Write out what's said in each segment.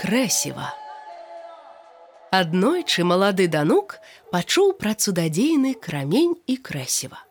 крэсіва. Аднойчы малады данук пачуў пра цудадзейны крамень і крэсіва.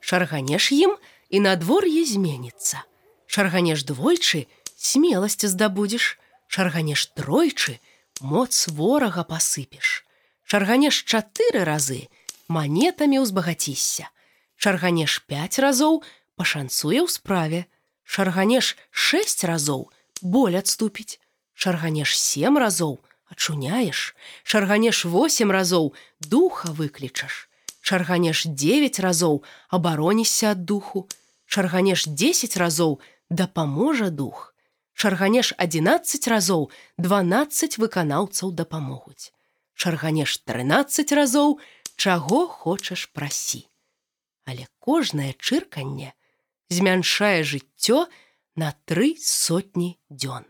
Шарганеш ім і надвор'е зменіцца. Шарганеш двойчы, смеласці здабудзеш, Шарганеш тройчы, моц ворага пасыпеш. Шарганеш чатыры разы, манетамі ўзбагацісся. Шарганеш пяць разоў, пашанцуе ў справе. Шарганеш шэсць разоў, боль адступіць. Шарганеш сем разоў, ачуняеш, Шарганеш восем разоў, духа выклічаш. Шарганеш 9 разоў, абаронішся ад духу. Шарганеш 10 разоў, дапаможа дух. Шарганеш 11 разоў, 12 выканаўцаў дапамогуць. Шарганеш 13 разоў, чаго хочаш прасі. Але кожнае чырканне змяншае жыццё на тры сотні дзён.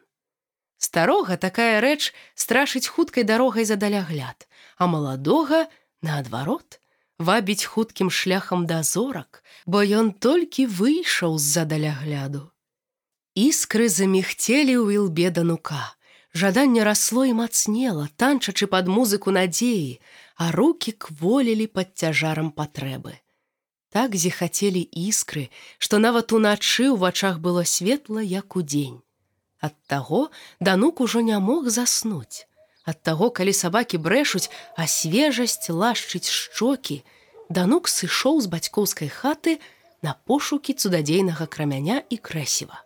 Старога такая рэч страшыць хуткай дарогай за далягляд, а маладога, наадварот, вабіць хуткім шляхам да зорак, бо ён толькі выйшаў з-за далягляду. Іскры заміхцелі ў ілбе данука. Жаданне расло і мацнела, танчачы пад музыку надзеі, а руки кволілі пад цяжарам патрэбы. Так зіхацелі іскры, што нават уначы ў вачах было светла, як у дзень. Ад таго данук ужо не мог заснуць. Ад таго, калі сабакі брэшуць, а свежасць лашчыць шчокі, данук сышоў з бацькоўскай хаты на пошукі цудадзейнага крамяня і крэсіва.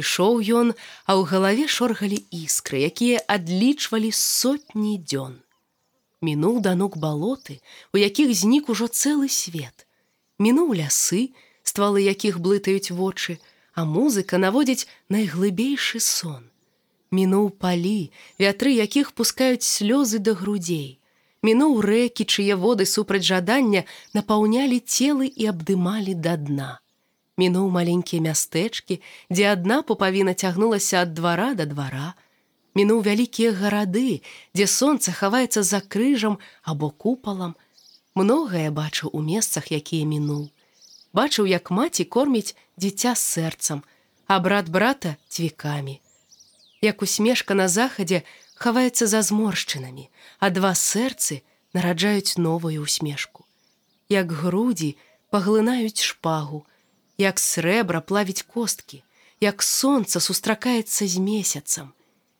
Ішоў ён, а ў галаве шоргалі іскры, якія адлічвалі сотні дзён. Мінуў данук балоты, у якіх знік ужо цэлы свет. Мінуў лясы, ствалы якіх блытаюць вочы, а музыка наводзіць найглыбейшы сон. Мінуў палі, вятры якіх пускаюць слёзы да грудзей. Мінуў рэкі, чые воды супраць жадання напаўнялі целы і абдымалі да дна. Мінуў маленькія мястэчкі, дзе адна пупавіна цягнулася ад двара да двара. Мінуў вялікія гарады, дзе сонца хаваецца за крыжам або купалам. Многае бачыў у месцах, якія мінуў бачыў, як маці корміць дзіця з сэрцам, а брат брата цвікамі. Як усмешка на захадзе хаваецца за зморшчынамі, а два сэрцы нараджаюць новую усмешку. Як грудзі паглынаюць шпагу, як срэбра плавіць косткі, як сонца сустракаецца з месяцам,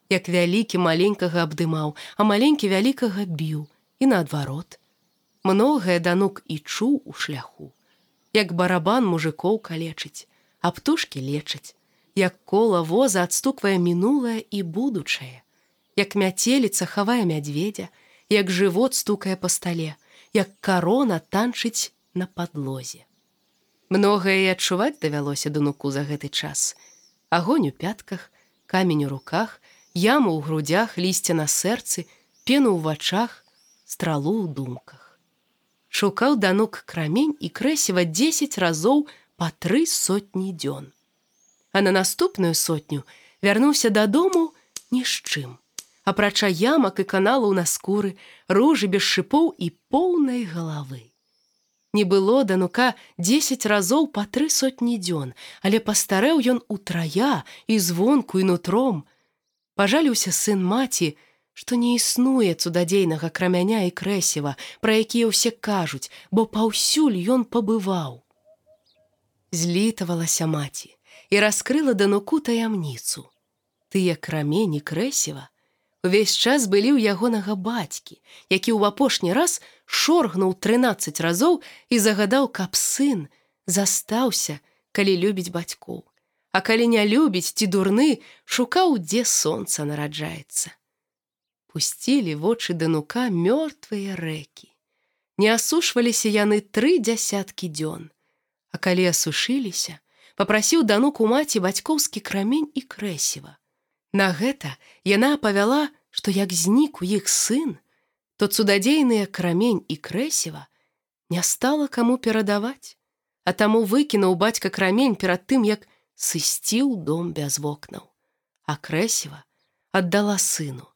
як вялікі маленькага абдымаў, а маленькі вялікага біў і наадварот. Многае данук і чуў у шляху як барабан мужикоў калечыць, а птушки лечаць, як кола воза адстуквае мінулае і будучае, як мяцеліца хавае мядзведзя, як жывот стукае па стале, як карона танчыць на падлозе. Многае і адчуваць давялося дануку за гэты час. Агонь у пятках, камень у руках, яму ў грудях, лісця на сэрцы, пену ў вачах, стралу ў думках. Шукаў данук крамень і крэсіва 10 разоў па тры сотні дзён. А на наступную сотню вярнуўся дадому ні з чым. Апрача ямак і каналаў на скуры, ружы без шыпоў і поўнай галавы. Не было данука 10 разоў па тры сотні дзён, але пастарэў ён утрая і звонку і нутром. Пажаліўся сын маці, што не існуе цудадзейнага крамяня і крэсіва, пра якія ўсе кажуць, бо паўсюль ён пабываў. Злітавалася маці і раскрыла дануку таямніцу. Тыя крамені крэсіва увесь час былі ў ягонага бацькі, які ў апошні раз шоргнуў 13 разоў і загадаў, каб сын застаўся, калі любіць бацькоў. А калі не любіць ці дурны, шукаў, дзе сонца нараджаецца пусцілі вочы данука мёртвыя рэкі. Не асушваліся яны тры дзясяткі дзён. А калі асушыліся, попрасіў данук у маці бацькоўскі крамень і крэсіва. На гэта яна апавяла, што як знік у іх сын, то цудадзейныя крамень і крэсіва не стала каму перадаваць, а таму выкінуў бацька крамень перад тым, як сысціў дом без вокнаў. А крэсіва аддала сыну.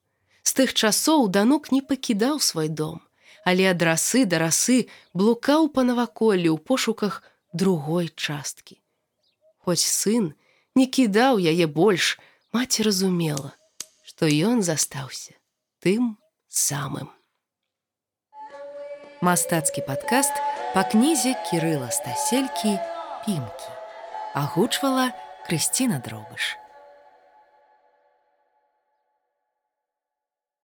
З тых часоў данук не пакідаў свой дом, але ад расы да расы блукаў па наваколлі ў пошуках другой часткі. Хоць сын не кідаў яе больш, маці разумела, што ён застаўся тым самым. Мастацкі падкаст па кнізе Кірыла Стаселькі пімкі. Агучвала Крысціна Дробыш.